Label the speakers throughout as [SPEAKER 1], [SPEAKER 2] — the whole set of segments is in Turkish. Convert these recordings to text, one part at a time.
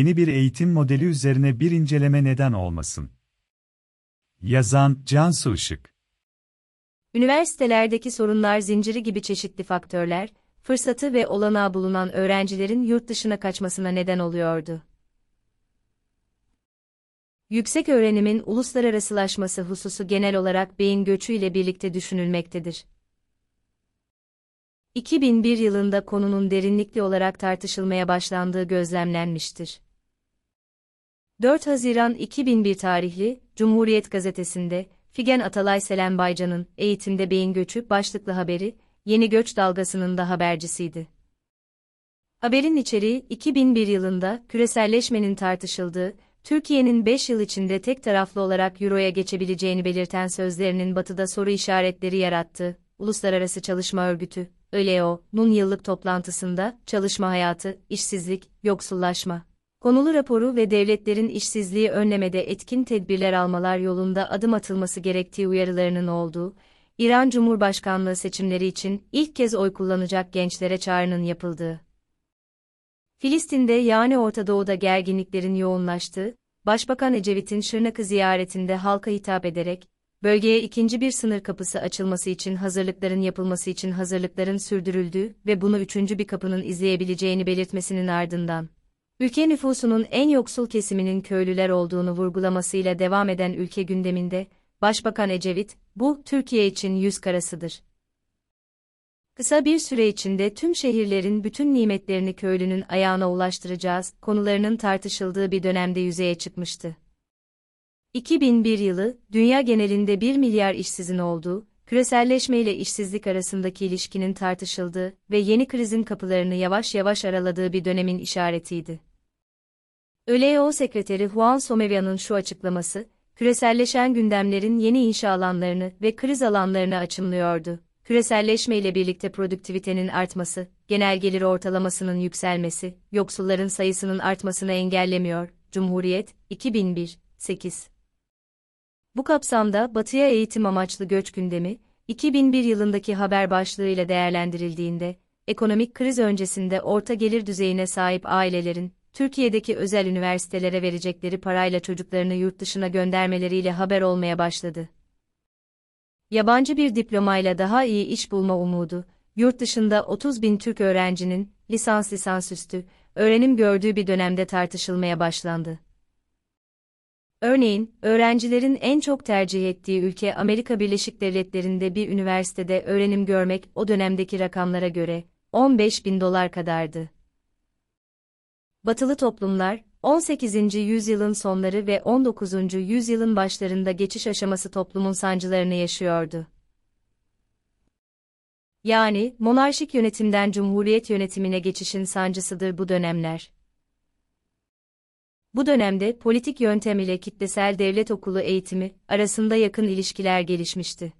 [SPEAKER 1] yeni bir eğitim modeli üzerine bir inceleme neden olmasın. Yazan Cansu Işık
[SPEAKER 2] Üniversitelerdeki sorunlar zinciri gibi çeşitli faktörler, fırsatı ve olanağı bulunan öğrencilerin yurt dışına kaçmasına neden oluyordu. Yüksek öğrenimin uluslararasılaşması hususu genel olarak beyin göçü ile birlikte düşünülmektedir. 2001 yılında konunun derinlikli olarak tartışılmaya başlandığı gözlemlenmiştir. 4 Haziran 2001 tarihli Cumhuriyet Gazetesi'nde Figen Atalay Selen Baycan'ın Eğitimde Beyin Göçü başlıklı haberi, yeni göç dalgasının da habercisiydi. Haberin içeriği 2001 yılında küreselleşmenin tartışıldığı, Türkiye'nin 5 yıl içinde tek taraflı olarak Euro'ya geçebileceğini belirten sözlerinin batıda soru işaretleri yarattı. Uluslararası Çalışma Örgütü, ILO'nun yıllık toplantısında çalışma hayatı, işsizlik, yoksullaşma, konulu raporu ve devletlerin işsizliği önlemede etkin tedbirler almalar yolunda adım atılması gerektiği uyarılarının olduğu, İran Cumhurbaşkanlığı seçimleri için ilk kez oy kullanacak gençlere çağrının yapıldığı, Filistin'de yani Orta Doğu'da gerginliklerin yoğunlaştığı, Başbakan Ecevit'in Şırnak'ı ziyaretinde halka hitap ederek, bölgeye ikinci bir sınır kapısı açılması için hazırlıkların yapılması için hazırlıkların sürdürüldüğü ve bunu üçüncü bir kapının izleyebileceğini belirtmesinin ardından, ülke nüfusunun en yoksul kesiminin köylüler olduğunu vurgulamasıyla devam eden ülke gündeminde, Başbakan Ecevit, bu, Türkiye için yüz karasıdır. Kısa bir süre içinde tüm şehirlerin bütün nimetlerini köylünün ayağına ulaştıracağız, konularının tartışıldığı bir dönemde yüzeye çıkmıştı. 2001 yılı, dünya genelinde 1 milyar işsizin olduğu, küreselleşme ile işsizlik arasındaki ilişkinin tartışıldığı ve yeni krizin kapılarını yavaş yavaş araladığı bir dönemin işaretiydi. ÖLO Sekreteri Juan Somevia'nın şu açıklaması, küreselleşen gündemlerin yeni inşa alanlarını ve kriz alanlarını açımlıyordu küreselleşme ile birlikte produktivitenin artması, genel gelir ortalamasının yükselmesi, yoksulların sayısının artmasını engellemiyor. Cumhuriyet, 2001, 8. Bu kapsamda Batı'ya eğitim amaçlı göç gündemi, 2001 yılındaki haber başlığıyla değerlendirildiğinde, ekonomik kriz öncesinde orta gelir düzeyine sahip ailelerin, Türkiye'deki özel üniversitelere verecekleri parayla çocuklarını yurt dışına göndermeleriyle haber olmaya başladı yabancı bir diplomayla daha iyi iş bulma umudu, yurt dışında 30 bin Türk öğrencinin, lisans lisansüstü, öğrenim gördüğü bir dönemde tartışılmaya başlandı. Örneğin, öğrencilerin en çok tercih ettiği ülke Amerika Birleşik Devletleri'nde bir üniversitede öğrenim görmek o dönemdeki rakamlara göre 15 bin dolar kadardı. Batılı toplumlar, 18. yüzyılın sonları ve 19. yüzyılın başlarında geçiş aşaması toplumun sancılarını yaşıyordu. Yani, monarşik yönetimden cumhuriyet yönetimine geçişin sancısıdır bu dönemler. Bu dönemde politik yöntem ile kitlesel devlet okulu eğitimi arasında yakın ilişkiler gelişmişti.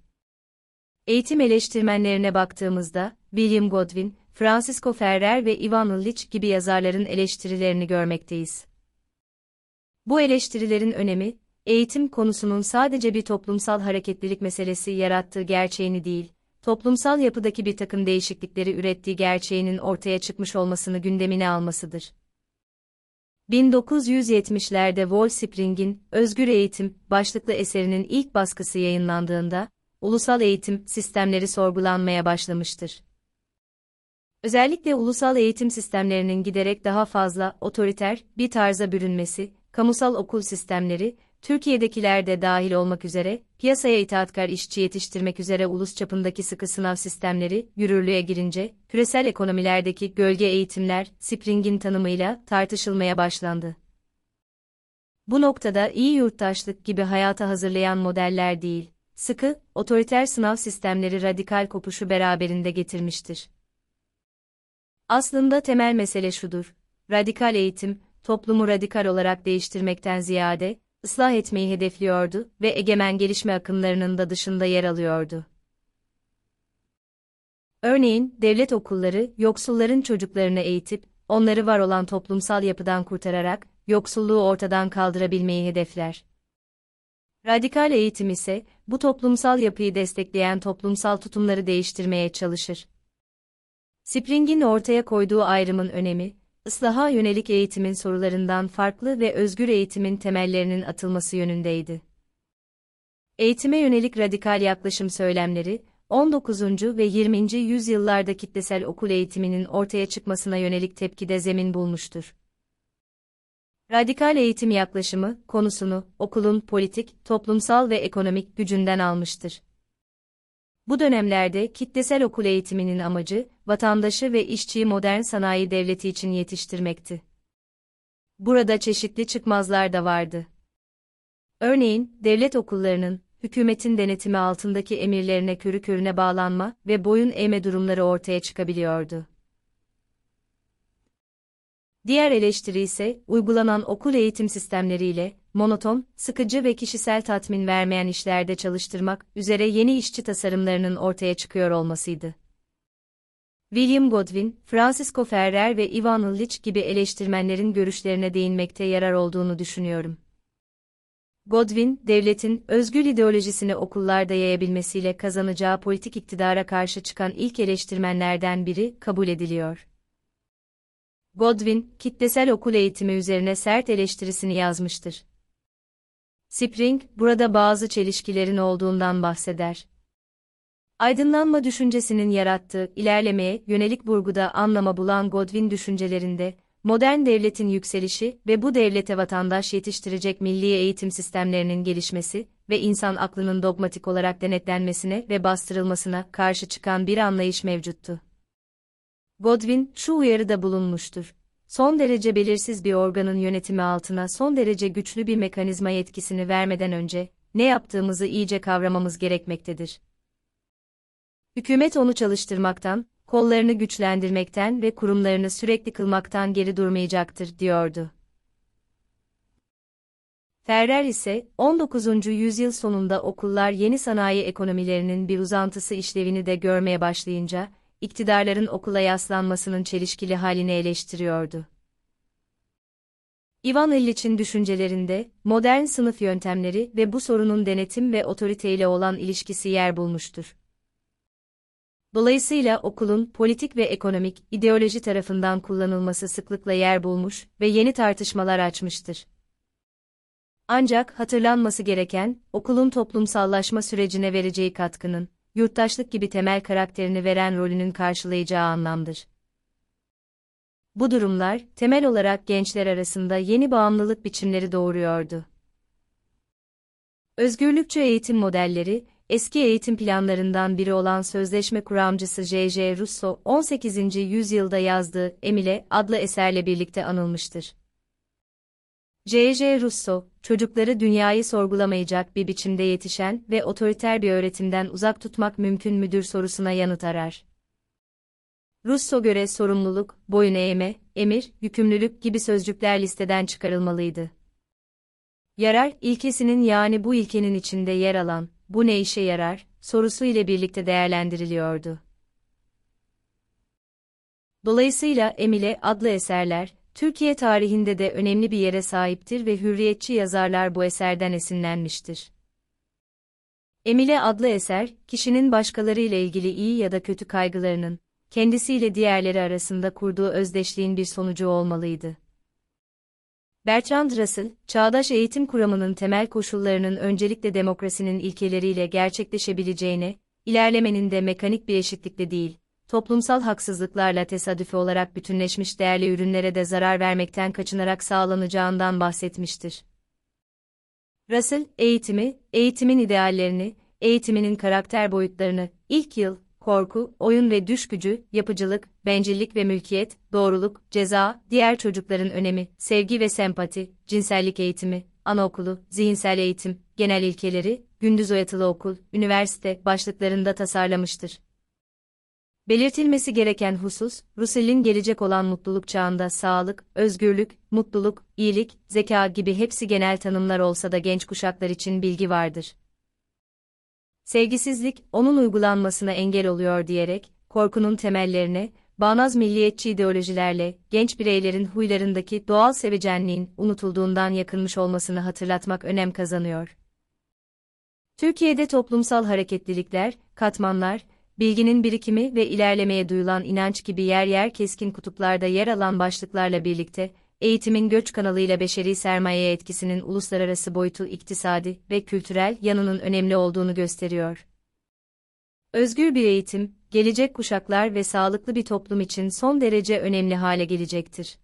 [SPEAKER 2] Eğitim eleştirmenlerine baktığımızda, William Godwin, Francisco Ferrer ve Ivan Illich gibi yazarların eleştirilerini görmekteyiz. Bu eleştirilerin önemi, eğitim konusunun sadece bir toplumsal hareketlilik meselesi yarattığı gerçeğini değil, toplumsal yapıdaki bir takım değişiklikleri ürettiği gerçeğinin ortaya çıkmış olmasını gündemine almasıdır. 1970'lerde Wall Spring'in Özgür Eğitim başlıklı eserinin ilk baskısı yayınlandığında, ulusal eğitim sistemleri sorgulanmaya başlamıştır. Özellikle ulusal eğitim sistemlerinin giderek daha fazla otoriter bir tarza bürünmesi, kamusal okul sistemleri, Türkiye'dekiler de dahil olmak üzere, piyasaya itaatkar işçi yetiştirmek üzere ulus çapındaki sıkı sınav sistemleri, yürürlüğe girince, küresel ekonomilerdeki gölge eğitimler, Spring'in tanımıyla tartışılmaya başlandı. Bu noktada iyi yurttaşlık gibi hayata hazırlayan modeller değil, sıkı, otoriter sınav sistemleri radikal kopuşu beraberinde getirmiştir. Aslında temel mesele şudur, radikal eğitim, toplumu radikal olarak değiştirmekten ziyade, ıslah etmeyi hedefliyordu ve egemen gelişme akımlarının da dışında yer alıyordu. Örneğin, devlet okulları, yoksulların çocuklarını eğitip, onları var olan toplumsal yapıdan kurtararak, yoksulluğu ortadan kaldırabilmeyi hedefler. Radikal eğitim ise, bu toplumsal yapıyı destekleyen toplumsal tutumları değiştirmeye çalışır. Spring'in ortaya koyduğu ayrımın önemi, ıslaha yönelik eğitimin sorularından farklı ve özgür eğitimin temellerinin atılması yönündeydi. Eğitime yönelik radikal yaklaşım söylemleri, 19. ve 20. yüzyıllarda kitlesel okul eğitiminin ortaya çıkmasına yönelik tepkide zemin bulmuştur. Radikal eğitim yaklaşımı, konusunu, okulun politik, toplumsal ve ekonomik gücünden almıştır. Bu dönemlerde kitlesel okul eğitiminin amacı, vatandaşı ve işçiyi modern sanayi devleti için yetiştirmekti. Burada çeşitli çıkmazlar da vardı. Örneğin, devlet okullarının, hükümetin denetimi altındaki emirlerine körü körüne bağlanma ve boyun eğme durumları ortaya çıkabiliyordu. Diğer eleştiri ise, uygulanan okul eğitim sistemleriyle, monoton, sıkıcı ve kişisel tatmin vermeyen işlerde çalıştırmak üzere yeni işçi tasarımlarının ortaya çıkıyor olmasıydı. William Godwin, Francisco Ferrer ve Ivan Illich gibi eleştirmenlerin görüşlerine değinmekte yarar olduğunu düşünüyorum. Godwin, devletin özgür ideolojisini okullarda yayabilmesiyle kazanacağı politik iktidara karşı çıkan ilk eleştirmenlerden biri kabul ediliyor. Godwin, kitlesel okul eğitimi üzerine sert eleştirisini yazmıştır. Spring, burada bazı çelişkilerin olduğundan bahseder. Aydınlanma düşüncesinin yarattığı ilerlemeye yönelik vurguda anlama bulan Godwin düşüncelerinde, modern devletin yükselişi ve bu devlete vatandaş yetiştirecek milli eğitim sistemlerinin gelişmesi ve insan aklının dogmatik olarak denetlenmesine ve bastırılmasına karşı çıkan bir anlayış mevcuttu. Godwin şu uyarıda bulunmuştur. Son derece belirsiz bir organın yönetimi altına son derece güçlü bir mekanizma yetkisini vermeden önce ne yaptığımızı iyice kavramamız gerekmektedir. Hükümet onu çalıştırmaktan, kollarını güçlendirmekten ve kurumlarını sürekli kılmaktan geri durmayacaktır, diyordu. Ferrer ise, 19. yüzyıl sonunda okullar yeni sanayi ekonomilerinin bir uzantısı işlevini de görmeye başlayınca, iktidarların okula yaslanmasının çelişkili halini eleştiriyordu. Ivan Illich'in düşüncelerinde, modern sınıf yöntemleri ve bu sorunun denetim ve otoriteyle olan ilişkisi yer bulmuştur. Dolayısıyla okulun politik ve ekonomik ideoloji tarafından kullanılması sıklıkla yer bulmuş ve yeni tartışmalar açmıştır. Ancak hatırlanması gereken, okulun toplumsallaşma sürecine vereceği katkının, yurttaşlık gibi temel karakterini veren rolünün karşılayacağı anlamdır. Bu durumlar, temel olarak gençler arasında yeni bağımlılık biçimleri doğuruyordu. Özgürlükçü eğitim modelleri, eski eğitim planlarından biri olan sözleşme kuramcısı J.J. Rousseau, 18. yüzyılda yazdığı Emile adlı eserle birlikte anılmıştır. J.J. Rousseau, çocukları dünyayı sorgulamayacak bir biçimde yetişen ve otoriter bir öğretimden uzak tutmak mümkün müdür sorusuna yanıt arar. Rousseau göre sorumluluk, boyun eğme, emir, yükümlülük gibi sözcükler listeden çıkarılmalıydı. Yarar, ilkesinin yani bu ilkenin içinde yer alan, bu ne işe yarar, sorusu ile birlikte değerlendiriliyordu. Dolayısıyla Emile adlı eserler, Türkiye tarihinde de önemli bir yere sahiptir ve hürriyetçi yazarlar bu eserden esinlenmiştir. Emile adlı eser, kişinin başkaları ile ilgili iyi ya da kötü kaygılarının, kendisiyle diğerleri arasında kurduğu özdeşliğin bir sonucu olmalıydı. Bertrand Russell, çağdaş eğitim kuramının temel koşullarının öncelikle demokrasinin ilkeleriyle gerçekleşebileceğine, ilerlemenin de mekanik bir eşitlikle değil, toplumsal haksızlıklarla tesadüfi olarak bütünleşmiş değerli ürünlere de zarar vermekten kaçınarak sağlanacağından bahsetmiştir. Russell, eğitimi, eğitimin ideallerini, eğitiminin karakter boyutlarını, ilk yıl, korku, oyun ve düş gücü, yapıcılık, bencillik ve mülkiyet, doğruluk, ceza, diğer çocukların önemi, sevgi ve sempati, cinsellik eğitimi, anaokulu, zihinsel eğitim, genel ilkeleri, gündüz oyatılı okul, üniversite başlıklarında tasarlamıştır. Belirtilmesi gereken husus, Russell'in gelecek olan mutluluk çağında sağlık, özgürlük, mutluluk, iyilik, zeka gibi hepsi genel tanımlar olsa da genç kuşaklar için bilgi vardır. Sevgisizlik, onun uygulanmasına engel oluyor diyerek, korkunun temellerine, bağnaz milliyetçi ideolojilerle, genç bireylerin huylarındaki doğal sevecenliğin unutulduğundan yakınmış olmasını hatırlatmak önem kazanıyor. Türkiye'de toplumsal hareketlilikler, katmanlar, bilginin birikimi ve ilerlemeye duyulan inanç gibi yer yer keskin kutuplarda yer alan başlıklarla birlikte, eğitimin göç kanalıyla beşeri sermayeye etkisinin uluslararası boyutu iktisadi ve kültürel yanının önemli olduğunu gösteriyor. Özgür bir eğitim, gelecek kuşaklar ve sağlıklı bir toplum için son derece önemli hale gelecektir.